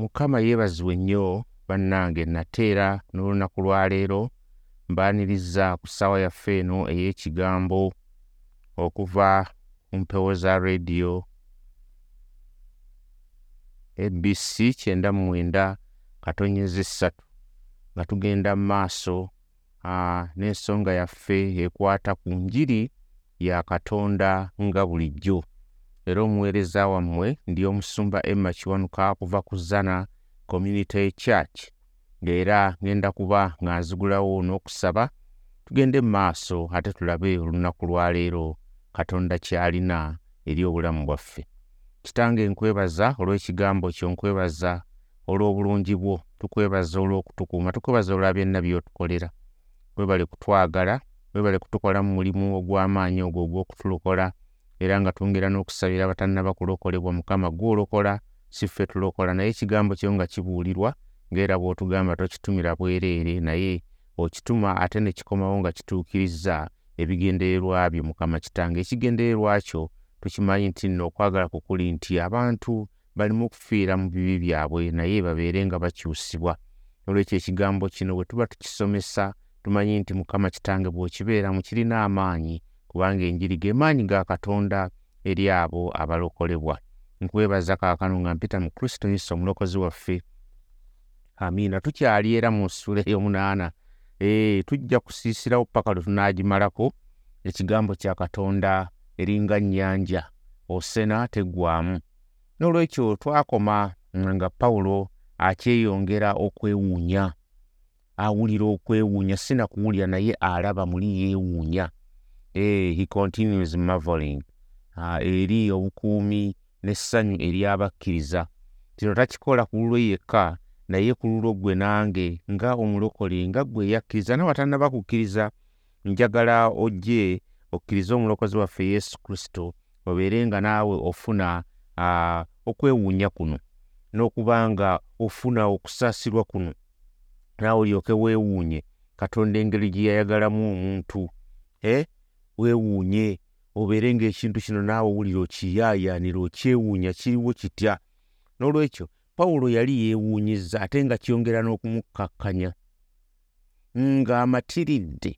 mukama yeebazibwe nnyo bannange nateera n'olunaku lwaleero mbaaniriza ku ssaawa yaffe eno ey'ekigambo okuva ku mpewo za rediyo abc kyenda mu mwenda katonyeza essatu nga tugenda mu maaso n'ensonga yaffe ekwata ku njiri ya katonda nga bulijjo era omuweereza wammwe ndi omusumba emma kiwanuka kuva ku zana community church ng'era ngenda kuba nga nzigulawo n'okusaba tugende mu maaso ate tulabe olunaku lwaleero katonda ky'alina eri obulamu bwaffe. Kitange nkwebaza olw'ekigambo kyo nkwebaza olw'obulungi bwo tukwebaza olw'okutukuuma tukwebaza olwa byonna by'otukolera. Webale kutwagala webale kutukola mu mulimu ogw'amaanyi ogwo ogw'okutulokola era nga twongera n'okusabira abatannaba kulokolebwa mukama gw'olokola si ffe tulokola naye ekigambo kyo nga kibuulirwa ng'era bw'otugamba tokitumira bwereere naye okituma ate ne kikomawo nga kituukirizza ebigendererwa byo mukama kitange. Ekigendererwa kyo tukimanyi nti nno okwagala kukuli nti abantu balimu okufiira mu bibi byabwe naye babeere nga bakyusibwa. Olwekyo ekigambo kino bwe tuba tukisomesa tumanyi nti mukama kitange bw'okibeeramu kirina amaanyi kubanga enjiri ge maanyi ga katonda eri abo abalokolebwa. Nkwebaza kaakano nga mpita mu kristo yesu omulokozi waffe. Amiina tukyali era mu nsula ey'omunaana. Tujja kusiisirawo paka lwe tunaagimalako ekigambo kya katonda eringa nnyanja osena teggwamu n'olwekyo twakoma nga pawulo akyeyongera okwewuunya awulira okwewuunya si na kuwulira naye alaba muli yeewuunya. ee he continues marveling. Uh, eri obukuumi n'essanyu eri abakkiriza kino takikola ku lulwe yekka naye ku lulwo ggwe nange nga omulokole nga ggwe yakkiriza nawatannaba kukkiriza njagala ojje okkirize omulokozi waffe yesu kristo obeere nga naawe ofuna uh, okwewuunya kuno n'okuba nga ofuna okusaasirwa kuno. Naawe olyoke weewuunye katonda engeri gye yayagalamu omuntu e weewuunye obeere ng'ekintu kino naawe owulira okiyaayaanira okyewuunya kiriwo kitya n'olwekyo pawulo yali yeewuunyizza ate nga kyongera n'okumukkakkanya ng'amatiridde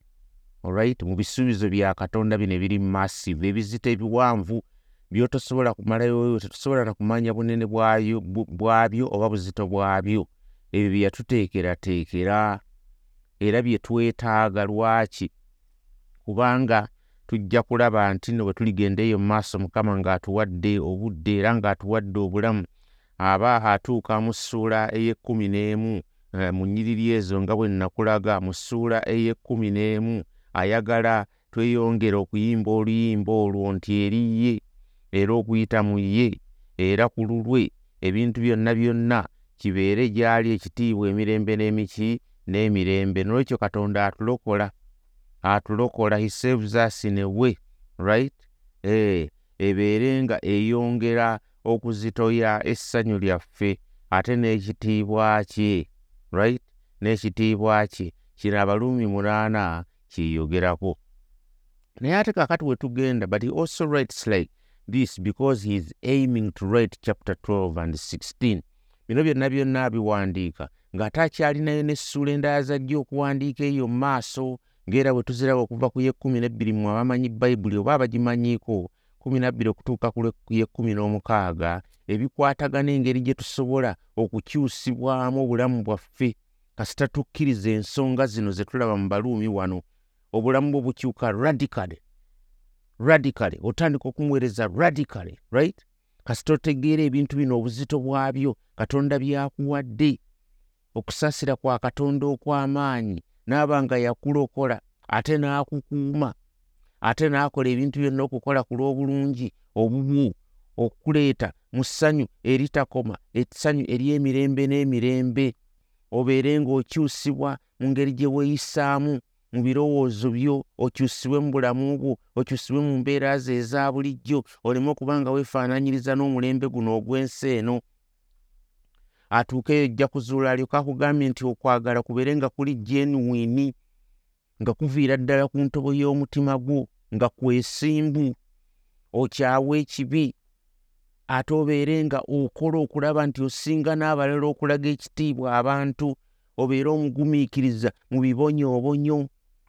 olright mu bisuubizo bya katonda bino ebiri massive ebizita ebiwanvu byotosobola kumalayo tetusobola na kumanya bunene bwayo bwabyo oba buzito bwabyo. Ebyo bye yatuteekerateekera era bye twetaaga lwaki? Kubanga tujja kulaba nti nno bwe tuligenda eyo mu maaso mukama ng'atuwadde obudde era ng'atuwadde obulamu aba atuuka mu ssuula ey'ekkumi n'emu mu nnyiriri ezo nga bwe nnakulaga mu ssuula ey'ekkumi n'emu ayagala tweyongera okuyimba oluyimba olwo nti eriye era okuyita mu ye era ku lulwe ebintu byonna byonna kibeere gyali ekitiibwa emirembe n'emiki n'emirembe nolwekyo katonda atulokola atulokola he saves us in a way right? Eh ebeere nga eyongera okuzitoya essanyu lyaffe ate n'ekitiibwa kye right? N'ekitiibwa kye kino abaluumi munaana kiyogerako naye ate kaakati we tugenda but he also writes like this because he is aiming to write chapter 12 and 16 bino byonna byonna biwandiika ng'ate akyalinayo n'essuula endala zajja okuwandiika eyo mu maaso ng'era bwe tuziraba okuva ku yekkumi n'ebbiri mu abamanyi bayibuli oba abagimanyiiko kumi nabbiri okutuuka ku yekkumi n'omukaaga ebikwatagana engeri gye tusobola okukyusibwamu obulamu bwaffe. Kasita tukkiriza ensonga zino ze tulaba mu baluumi wano. Obulamu bwe bukyuka radically radically otandika okumuweereza radically right? Kasita otegeera ebintu bino obuzito bwabyo katonda byakuwadde. Okusaasira kwa katonda okw'amaanyi n'aba nga yakulokola ate n'akukuuma ate n'akola ebintu byonna okukola ku lw'obulungi obubwo okuleeta mu ssanyu eritakoma essanyu ery'emirembe n'emirembe. Obeere ng'okyusibwa mu ngeri gye weeyisaamu mu birowoozo byo okyusibwe mu bulamu bwo okyusibwe mu mbeera ze eza bulijjo oleme okuba nga weefaananyiriza n'omulembe guno ogw'ensi eno atuukeyo ojja kuzuula alyoka akugambye nti okwagala kubeere nga kuli genuwini nga kuviira ddala ku ntobo y'omutima gwo nga kwesimbu okyawa ekibi ate obeere nga okola okulaba nti osinga n'abalala okulaga ekitiibwa abantu obeere omugumiikiriza mu bibonyoobonyo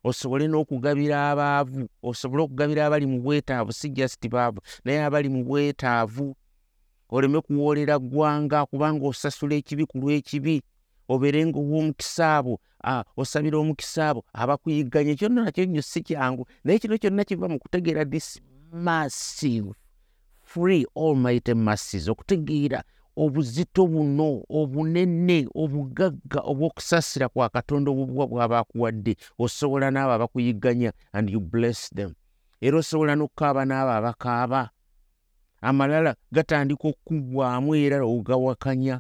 osobole n'okugabira abaavu osobole okugabira abali mu bwetaavu si jasiti baavu naye abali mu bwetaavu oleme kuwoolera ggwanga kubanga osasula ekibi ku lw'ekibi obeere ngaowa omukisa abo osabira omukisa abo abakuyigganya. Kyonna nakyo nnyo si kyangu. Naye kino kyonna kiva mu kutegeera this massive free almighty masses okutegeera obuzito buno obunene obugagga obw'okusaasira kwa katonda obubuwa bw'aba akuwadde. Osobola n'abo abakuyigganya and you bless them. Era osobola n'okukaaba n'abo abakaaba amalala gatandika okuggwamu era ogawakanya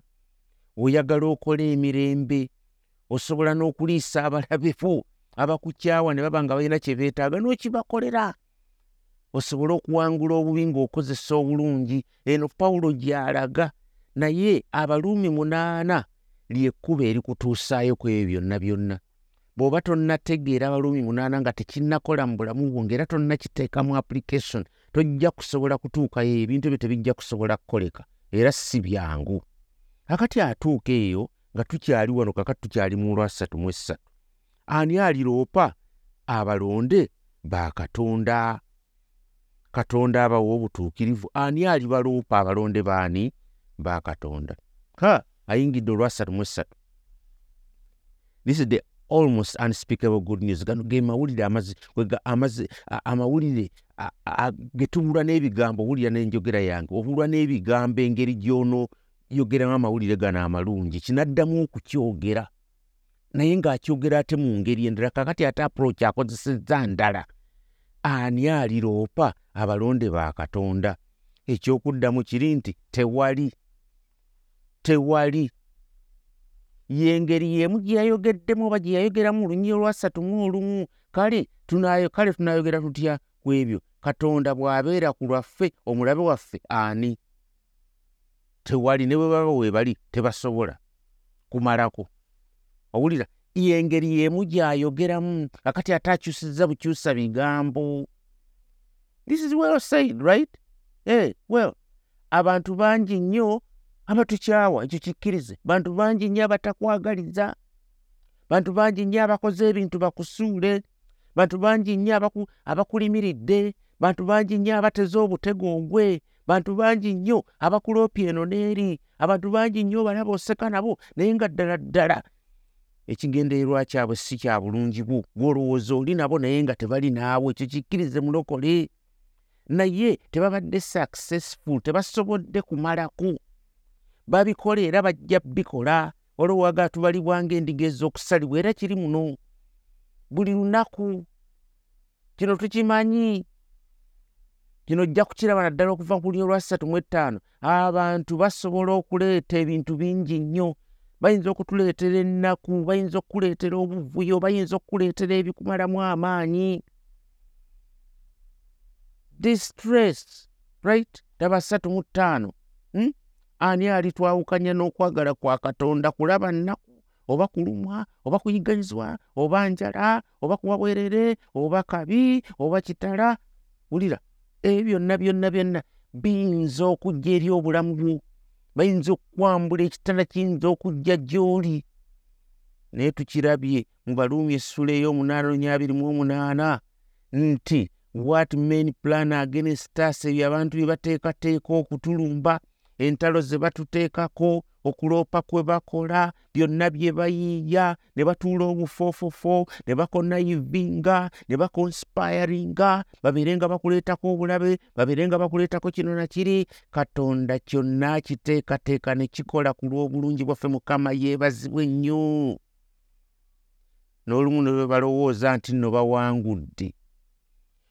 oyagala okola emirembe osobola n'okuliisa abalabe bo abakukyawa ne baba nga balina kye beetaaga n'okibakolera. Osobole okuwangula obubi ng'okozesa obulungi. Eno pawulo gy'alaga naye abaluumi munaana lyekkuba erikutuusaayo ku ebyo byonna byonna. Bw'oba tonnategeera abaluumi munaana nga tekinnakola mu bulamu bwo ngaera tonnakiteeka mu application tojja kusobola kutuukayo ebintu ebyo tebijja kusobola kukoleka era si byangu. Akati atuuka eyo nga tukyali wano kakati tukyali mu lwasatu mu essatu ani aliroopa? Abalonde ba katonda. Katonda abawa obutuukirivu ani alibaloopa abalonde baani ba katonda. Ha ayingidde olwasatu mu essatu. This is the almost unspeakable good news. Gano ge mawulire amawulire ge tubulwa n'ebigambo owulira n'enjogera yange. Obulwa n'ebigambo engeri gy'ono yogeramu amawulire gano amalungi. Kinaddamu okukyogera naye ng'akyogera ate mu ngeri endala kakati ate approach akozesezza ndala ani aliroopa abalonde ba katonda? Ekyokuddamu kiri nti tewali tewali yengeri yemu gye yayogeddemu oba gye yayogeramu olunyi olwasatu mu olumu. Kale kale tunayogera tutya ku ebyo? Katonda bw'abeera ku lwaffe omulabe waffe ani? Tewali ne bwe baba weebali tebasobola kumalako. Owulira yengeri yemu gy'ayogeramu akati ate akyusizza bukyusa bigambo. This is well said right? Hey, well abantu bangi nnyo abatukyawa ekyo kikkirize. Bantu bangi nnyo abatakwagaliza bantu bangi nnyo abakoze ebintu bakusuule bantu bangi nnyo abakulimiridde bantu bangi nnyo abateze obutegongwe bantu bangi nnyo abakuloopya eno n'eri abantu bangi nnyo balaba oseka nabo naye nga ddala ddala. Ekigendererwa kyabwe si kya bulungi bwo gwolowooza oli nabo naye nga tebali naawe ekyo kikkirize mulokole. Naye tebabadde successful tebasobodde kumalako babikola era bajja bikola. Olowoowaga tubalibwanga endiga ez'okusalibwa era kiri muno. Buli lunaku kino tukimanyi. Kino ojja kukiraba naddala okuva ku lyo lwasatu mu ettaano. Abantu basobola okuleeta ebintu bingi nnyo. Bayinza okutuleetera ennaku bayinza okukuleetera obuvuyo bayinza okukuleetera ebikumalamu amaanyi. Distress right? Daba ssatu mu ttaano hmm? Ani alitwawukanya n'okwagala kwa katonda kulaba nnaku oba kulumwa oba kuyigganyizibwa oba njala oba kuba bwerere oba kabi oba kitala wulira. Ebyo byonna byonna byonna biyinza okujja eri obulamu. Bwo bayinza okukwambula ekitala kiyinza okujja gy'oli. Naye tukirabye mu baluumi essula ey'omunaana onyabiri mu omunaana nti what men plan against us? Ebyo abantu bye bateekateeka okutulumba entalo ze batuteekako okuloopa kwe bakola byonna bye bayiiya ne batuula obufoofofo ne bakonayivinga ne bakonsipayaringa babeere nga bakuleetako obulabe babeere nga bakuleetako kino nakiri katonda kyonna kiteekateeka ne kikola ku lw'obulungi bwaffe mukama yeebazibwe nnyo. N'olumu ne bwe balowooza nti nno bawangudde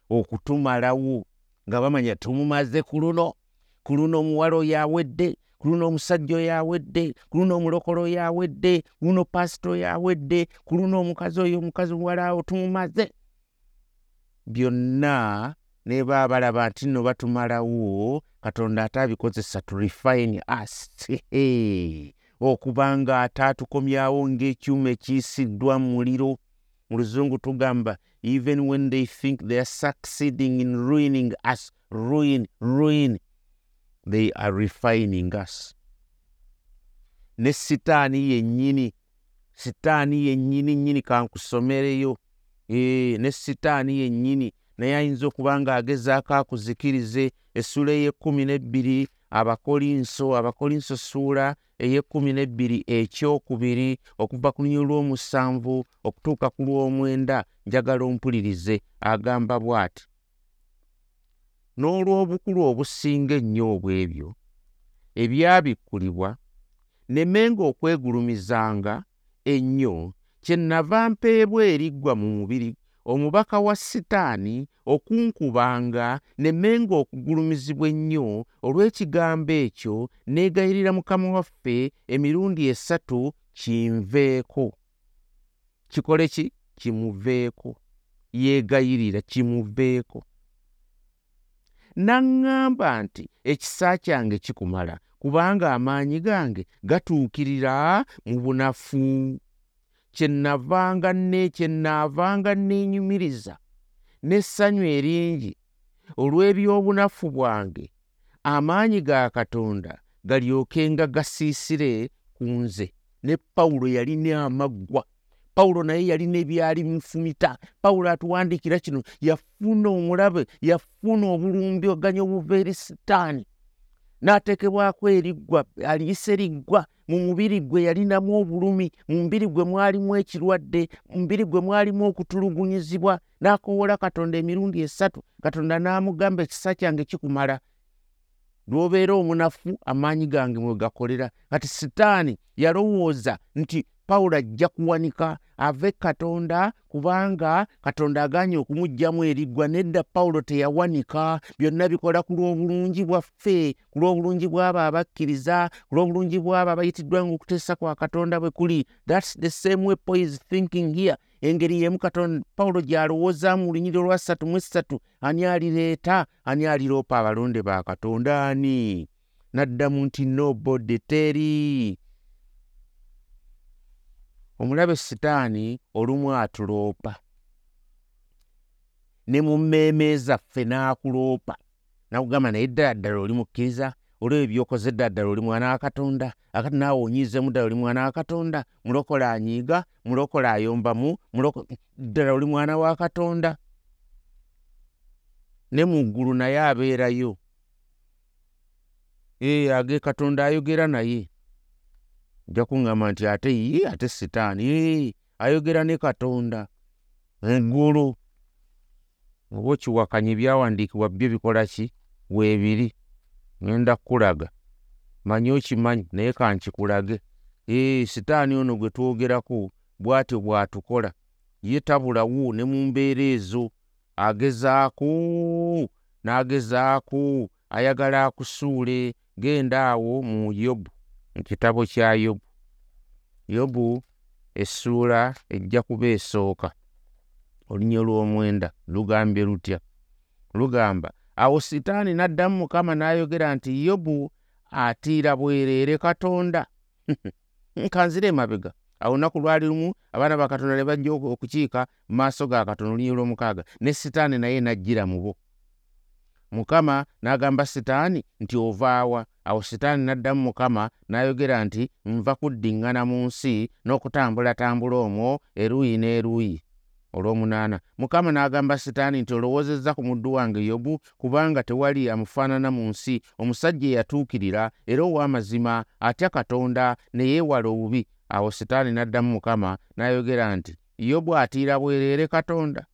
okutumalawo nga bamanya tumumaze ku luno ku luno omuwala oyo awedde ku luno omusajja oyo awedde ku luno omulokole oyo awedde ku luno pasita oyo awedde ku luno omukazi oyo omukazi muwala awo tumumaze byonna ne baba balaba nti nno batumalawo katonda ate abikozesa to refine us. Okuba nga ate atukomyawo ng'ekyuma ekiyisiddwa mu muliro. Mu luzungu tugamba even when they think they are succeeding in ruining us ruin ruin they are refining us. Ne sitaani yennyini sitaani yennyini nnyini kankusomereyo. E, ne sitaani yennyini naye ayinza okuba ng'agezaako akuzikirize essula ey'ekkumi n'ebbiri abakolinso abakolinso ssuula ey'ekkumi n'ebbiri ekyokubiri okuva ku lunyi lw'omusanvu okutuuka ku lw'omwenda njagala ompulirize. Agamba bw'ati n'olw'obukulu obusinga ennyo obw'ebyo. Ebyabikkulibwa nemenga okwegulumizanga ennyo kye nava mpeebwa eriggwa mu mubiri omubaka wa sitaani okunkubanga nemenga okugulumizibwa ennyo olw'ekigambo ekyo neegayirira mukama waffe emirundi esatu kinveeko. Kikole ki? Kimuveeko. Yeegayirira kimuveeko n'aŋŋamba nti ekisa kyange kikumala kubanga amaanyi gange gatuukirira mu bunafu. Kyennavanga ne kyennaavanga neenyumiriza n'essanyu eringi. Olw'ebyobunafu bwange amaanyi ga katonda galyokenga gasiisire ku nze. Ne pawulo yalina amaggwa pawulo naye yalina ebyali bimufumita pawulo atuwandiikira kino yafuna omulabe yafuna obulumbyoganya obuva eri sitaani. N'ateekebwako eriggwa aliyise liggwa mu mubiri gwe yalinamu obulumi mu mubiri gwe mwalimu ekirwadde mu mubiri gwe mwalimu okutulugunyizibwa. N'akoowola katonda emirundi esatu katonda n'amugamba ekisa kyange kikumala lw'obeera omunafu amaanyi gange mwe gakolera. Kati sitaani yalowooza nti pawulo ajja kuwanika ave katonda kubanga katonda aganye okumuggyamu eriggwa nedda pawulo teyawanika. Byonna bikola ku lw'obulungi bwaffe ku lw'obulungi bw'abo abakkiriza ku lw'obulungi bw'abo abayitiddwa nga okuteesa kwa katonda bwe kuli. Thats the same way paul is thinking here engeri yemu katonda pawulo gy'alowoozaamu mu lunyiri olwasatu mu essatu ani alireeta ani aliroopa abalonde ba katonda ani? N'addamu nti nobody teri. Omulabe sitaani olumu atuloopa ne mu mmeeme zaffe n'akuloopa nakugamba naye ddala ddala oli mukkiriza olwebyo byokoze ddala oli mwana wa katonda akati naawe onyiizemu ddala oli mwana wa katonda mulokole anyiiga mulokole ayombamu ddala oli mwana wa katonda. Ne mu ggulu naye abeerayo. Ee age katonda ayogera naye. Nja kuŋŋamba nti ate ye ate sitaani ayogera ne katonda. Eggulu oba okiwakanya ebyawandiikibwa byo bikola ki? Weebiri ŋenda kukulaga. Manyi okimanyi naye kankikulage ee sitaani ono gwe twogerako bw'atyo bw'atukola ye tabulawo ne mu mbeera ezo. Agezaako n'agezaako ayagala akusuule genda awo mu yobu mu kitabo kya yobu. Yobu essuula ejja kuba esooka. Olunya lw'omwenda lugambye lutya? Lugamba awo sitaani n'addamu mukama n'ayogera nti yobu atiira bwereere katonda. Nkanzira emabega. Awo olunaku lwali lumu abaana ba katonda ne bajja okukiika mu maaso ga katonda olunya lw'omukaaga ne sitaani naye n'ajjira mu bo. Mukama n'agamba sitaani nti ovaawa awo sitaani n'addamu mukama n'ayogera nti nva kuddiŋŋana mu nsi n'okutambulatambula omwo eruuyi n'eruuyi olw'omunaana. Mukama n'agamba sitaani nti olowoozezza ku muddu wange yobu kubanga tewali amufaanana mu nsi omusajja eyatuukirira era ow'amazima atya katonda ne yeewala obubi? Awo sitaani n'addamu mukama n'ayogera nti yobu atiira bwereere katonda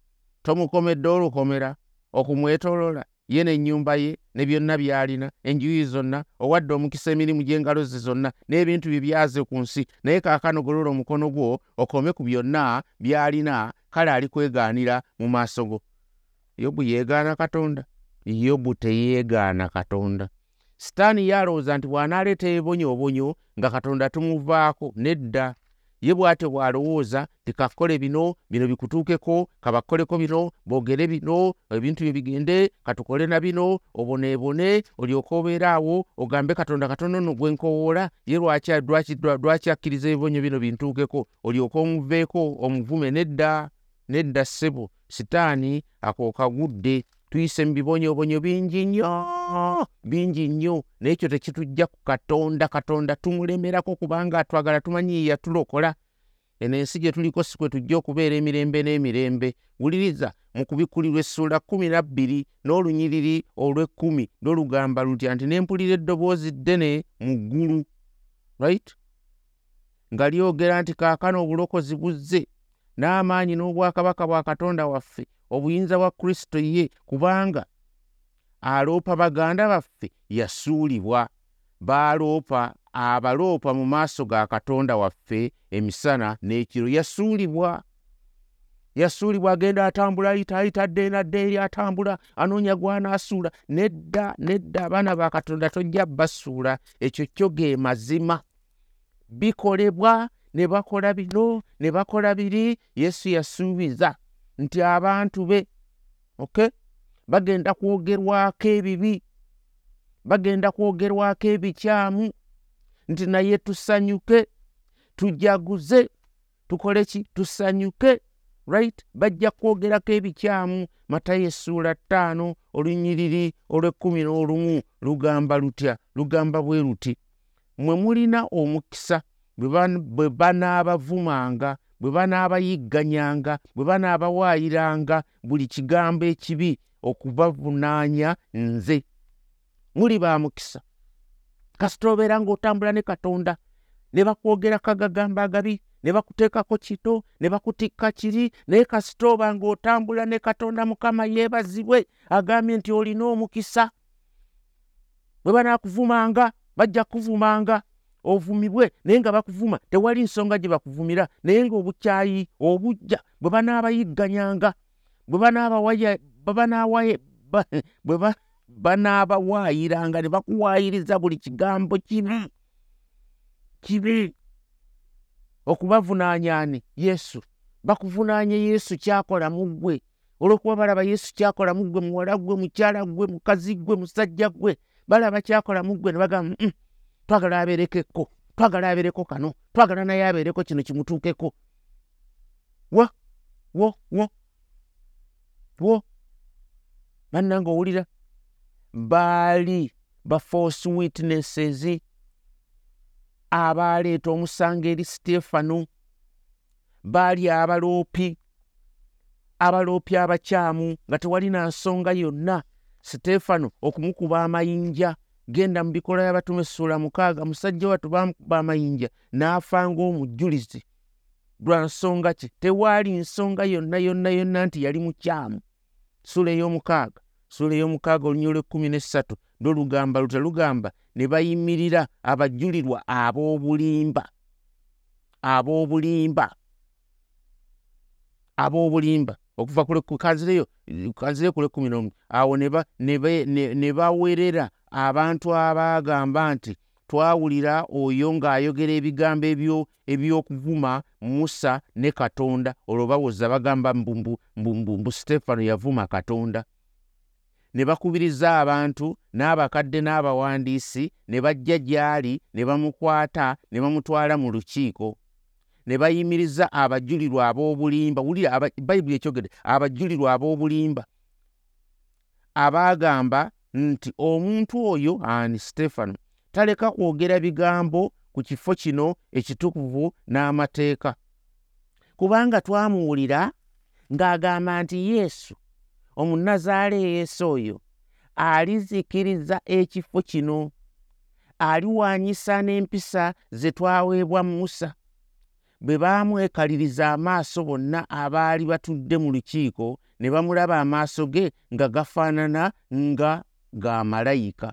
tomukomedde olukomera okumwetolola ye n'ennyumba ye ne byonna by'alina enjuyi zonna owadde omukisa emirimu gy'engalo ze zonna n'ebintu bye byaze ku nsi naye kaakano golola omukono gwo okome ku byonna by'alina kale alikwegaanira mu maaso go. Yobu yeegaana katonda yobu teyeegaana katonda. Sitaani ye alowooza nti bw'anaaleeta ebibonyoobonyo nga katonda tumuvaako nedda ye bw'atyo bw'alowooza tikakole bino bino bikutuukeko kabakoleko bino boogere bino ebintu bye bigende katukole na bino oboneebone olyoke obeera awo ogambe katonda katonda ono gwe nkowoola ye lwaki akkiriza ebibonyo bino bintuukeko? Olyoke omuveeko omuvume nedda nedda ssebo sitaani akookagudde tuyise mu bibonyobonyo bingi nnyo bingi nnyo. Naye ekyo tekitujja ku katonda katonda tumulemerako kubanga atwagala tumanyi yatulokola. Eno ensi gye tuliko si kwe tujja okubeera emirembe n'emirembe. Wuliriza mu kubikulirwa essuula kumi nabbiri n'olunyiriri olw'ekkumi n'olugamba lutya nti nempulira eddoboozi ddene mu ggulu right? Nga lyogera nti kaakano obulokozi buzze n'amaanyi n'obwakabaka bwa katonda waffe obuyinza bwa kristo ye kubanga aloopa baganda baffe yasuulibwa. Baaloopa abaloopa mu maaso ga katonda waffe emisana n'ekiro yasuulibwa. Yasuulibwa agenda atambula ayita ayita dde nadde eri atambula anoonya gw'anaasuula. Nedda nedda abaana ba katonda tojja basuula. Ekyo kyo ge mazima. Bikolebwa ne bakola bino ne bakola biri yesu yasuubiza nti abantu be ok bagenda kwogerwako ebibi bagenda kwogerwako ebikyamu nti naye tusanyuke tujaguze tukole ki? Tusanyuke right? Bajja kwogerako ebikyamu matayo essuula ttaano olunyiriri olw'ekkumi n'olumu lugamba lutya? Lugamba bwe luti mmwe mulina omukisa bwe banaabavumanga bwe banaabayigganyanga bwe banaabawaayiranga buli kigambo ekibi okubavunaanya nze. Muli ba mukisa. Kasita obeera ng'otambula ne katonda ne bakwogerako agagamba agabi ne bakuteekako kito ne bakutikka kiri naye kasita oba ng'otambula ne katonda mukama yeebazibwe agambye nti olina omukisa. Bwe banaakuvumanga bajja kuvumanga ovumibwe naye nga bakuvuma tewali nsonga gye bakuvumira naye ng'obukyayi obujja bwe banaabayigganyanga bwe banaabawaayiranga ne bakuwaayiriza buli kigambo kibi kibi. Okubavunaanyaani yesu. Bakuvunaanye yesu kyakola mu ggwe. Olw'okuba balaba yesu kyakola mu ggwe muwala ggwe mukyala ggwe mukazi ggwe musajja ggwe balaba kyakola mu ggwe ne bagamba twagala abeereko ekko twagala abeereko kano twagala naye abeereko kino kimutuukeko wa wo wo wo. Bannanga owulira baali ba false witnesses abaaleeta omusango eri siteefano baali abaloopi abaloopi abakyamu nga tewalina nsonga yonna. Siteefano okumukuba amayinja genda mu bikola y'abatume essuula mukaaga musajja wattu bamukuba amayinja n'afa ng'omujulizi lwa nsonga ki? Tewaali nsonga yonna yonna yonna nti yali mukyamu. Sula ey'omukaaga sula ey'omukaaga olunya olw'ekkumi n'essatu ndolugamba luta lugamba ne bayimirira abajulirwa ab'obulimba ab'obulimba ab'obulimba okuva kanzireyo kanzireyo ku lw'ekkumi n'omu awo ne bawerera abantu abaagamba nti twawulira oyo ng'ayogera ebigambo eby'okuvuma musa ne katonda olwo bawoza bagamba mbumbu siteefano yavuma katonda. Ne bakubiriza abantu n'abakadde n'abawandiisi ne bajja gy'ali ne bamukwata ne bamutwala mu lukiiko ne bayimiriza abajulirwa ab'obulimba. Wulira bayibuli ekyogedde abajulirwa ab'obulimba. Abaagamba nti omuntu oyo ani siteefano taleka kwogera bigambo ku kifo kino ekitukuvu n'amateeka. Kubanga twamuwulira ng'agamba nti yesu omunazaaleyeesi oyo alizikiriza ekifo kino. Aliwanyisa n'empisa ze twaweebwa musa bwe baamwekaliriza amaaso bonna abaali batudde mu lukiiko ne bamulaba amaaso ge nga gafaanana nga ga malayika.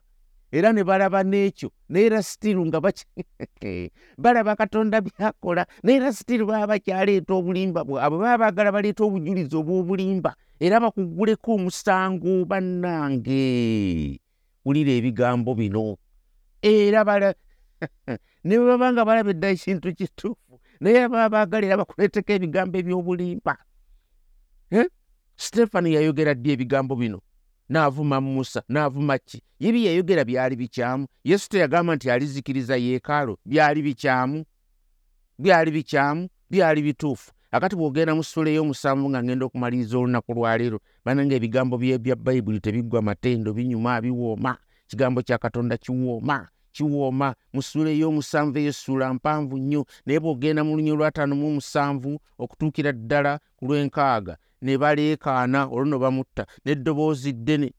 Era ne balaba n'ekyo naye era sitiru nga balaba katonda byakola naye era sitiru baba bakyaleeta obulimba bwabwe baba baagala baleeta obujulizi obw'obulimba era bakuguleko omusango bannange. Wulira ebigambo bino. Era ne bwe baba nga balaba edda ekintu kituufu naye baba baagala era bakuleeteko ebigambo eby'obulimba. Siteefano yayogera ddi ebigambo bino? N'avuma musa n'avuma ki? Ye bye yayogera byali bikyamu. Yesu teyagamba nti alizikiriza yeekaalo byali bikyamu. Byali bikyamu byali bituufu. Akati bw'ogenda mu ssula ey'omusanvu nga ngenda okumaliriza olunaku lwaleero bananga ebigambo bya bayibuli tebiggwa matendo binyuma biwooma. Kigambo kya katonda kiwooma kiwooma mu ssula ey'omusanvu eyo essuula mpanvu nnyo. Naye bw'ogenda mu lunyo lwataano mu musanvu okutuukira ddala ku lw'enkaaga ne baleekaana olwo no bamutta. N'eddoboozi ddene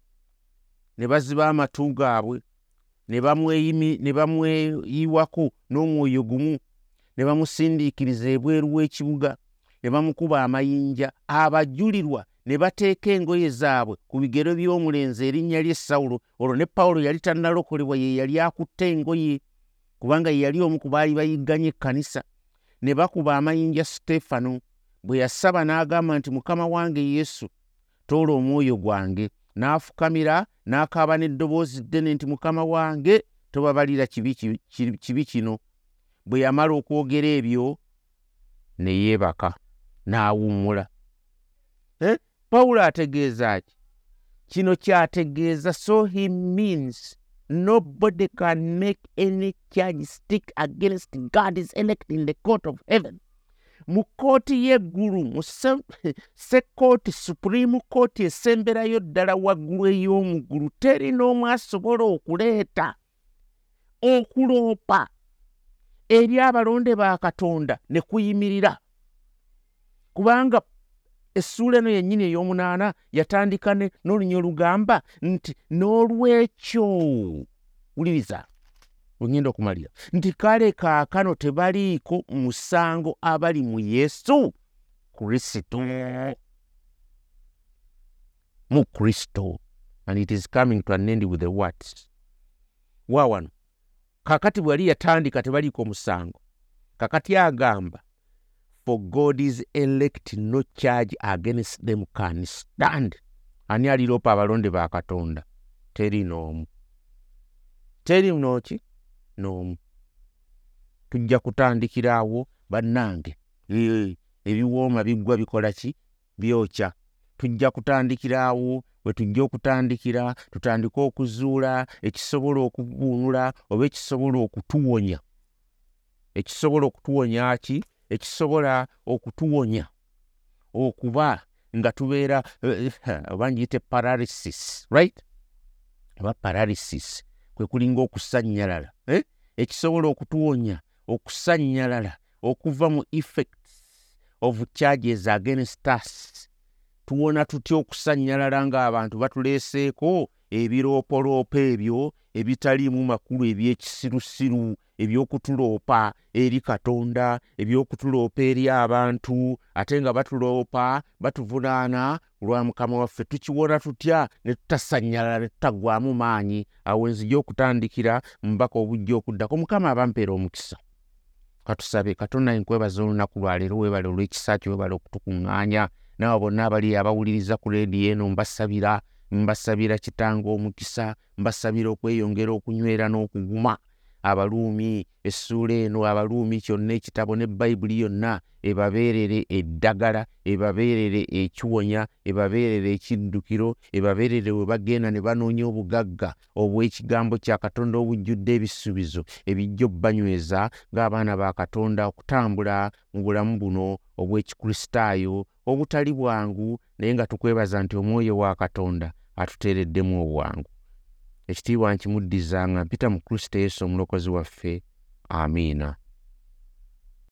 ne baziba amatu gaabwe ne bamweyiwako n'omwoyo gumu ne bamusindiikiriza ebweru w'ekibuga ne bamukuba amayinja. Abajulirwa ne bateeka engoye zaabwe ku bigero by'omulenzi erinnya lye sawulo olwo ne pawulo yali tannalokolebwa ye yali akutte engoye kubanga ye yali omu ku baali bayigganye ekkanisa. Ne bakuba amayinja siteefano bwe yasaba n'agamba nti mukama wange yesu toola omwoyo gwange. N'afukamira n'akaaba n'eddoboozi ddene nti mukama wange tobabalira kibi kino. Bwe yamala okwogera ebyo ne yeebaka n'awummula. Eh? Pawulo ategeeza ki? Kino kyategeeza so he means nobody can make any charge stick against god's elect in the court of heaven. Mu kooti y'eggulu mu sekooti supreme kooti esemberayo ddala waggulu ey'omuggulu teri n'omu asobola okuleeta okuloopa eri abalonde ba katonda ne kuyimirira. Kubanga essuula eno yennyini ey'omunaana yatandika n'olunyo olugamba nti n'olwekyo wuliriza. Ogenda okumalira. Nti kale kaakano tebaliiko musango abali mu yesu kristo. Mu kristo. And it is coming to an end with the words waawano kakati bwe yali yatandika tebaliiko musango. Kakati agamba for god is elect no charge against them can stand. Ani aliropa abalonde ba katonda? Teri n'omu teri nooki n'omu tujja kutandikiraawo bannange. Ebiwooma biggwa bikola ki? Byokya. Tujja kutandikiraawo bwe tujja okutandikira tutandike okuzuula ekisobola okuvuunula oba ekisobola okutuwonya. Ekisobola okutuwonya ki ekisobola okutuwonya okuba nga tubeera oba ngiyite paralysis right? Oba paralysis kwe kulinga okusannyalala eh? ekisobola okutuwonya okusannyalala okuva mu effects of charges against us. Tuwona tutya okusannyalala ng'abantu batuleeseeko ebiroopoloopo ebyo ebitaliimu makulu eby'ekisirusiru eby'okutuloopa eri katonda eby'okutuloopa eri abantu ate nga batuloopa batuvunaana olwa mukama waffe. Tukiwona tutya? Ne tutasannyalala ne tutagwamu maanyi. Awo nzija okutandikira mubaka obujja okuddako. Mukama abampeera omukisa. Katusabe katonda nkwebaza olunaku lwaleero weebale olw'ekisa kyo weebale okutukuŋŋaanya. Naawe bonna abali abawuliriza ku leediyo eno mbasabira mbasabira kitanga omukisa mbasabira okweyongera okunywera n'okuguma abaluumi essuula eno abaluumi kyonna ekitabo ne bayibuli yonna ebabeerere eddagala ebabeerere ekiwonya ebabeerere ekiddukiro ebabeerere we bagenda ne banoonya obugagga obw'ekigambo kya katonda obujjudde ebisuubizo ebijja obbanyweza ng'abaana ba katonda okutambula mu bulamu buno obw'ekikristaayo obutali bwangu naye nga tukwebaza nti omwoyo wa katonda atuteereddemu obwangu ekitiibwa nkimuddizanga mpita mu kristo yesu omulokozi waffe amiina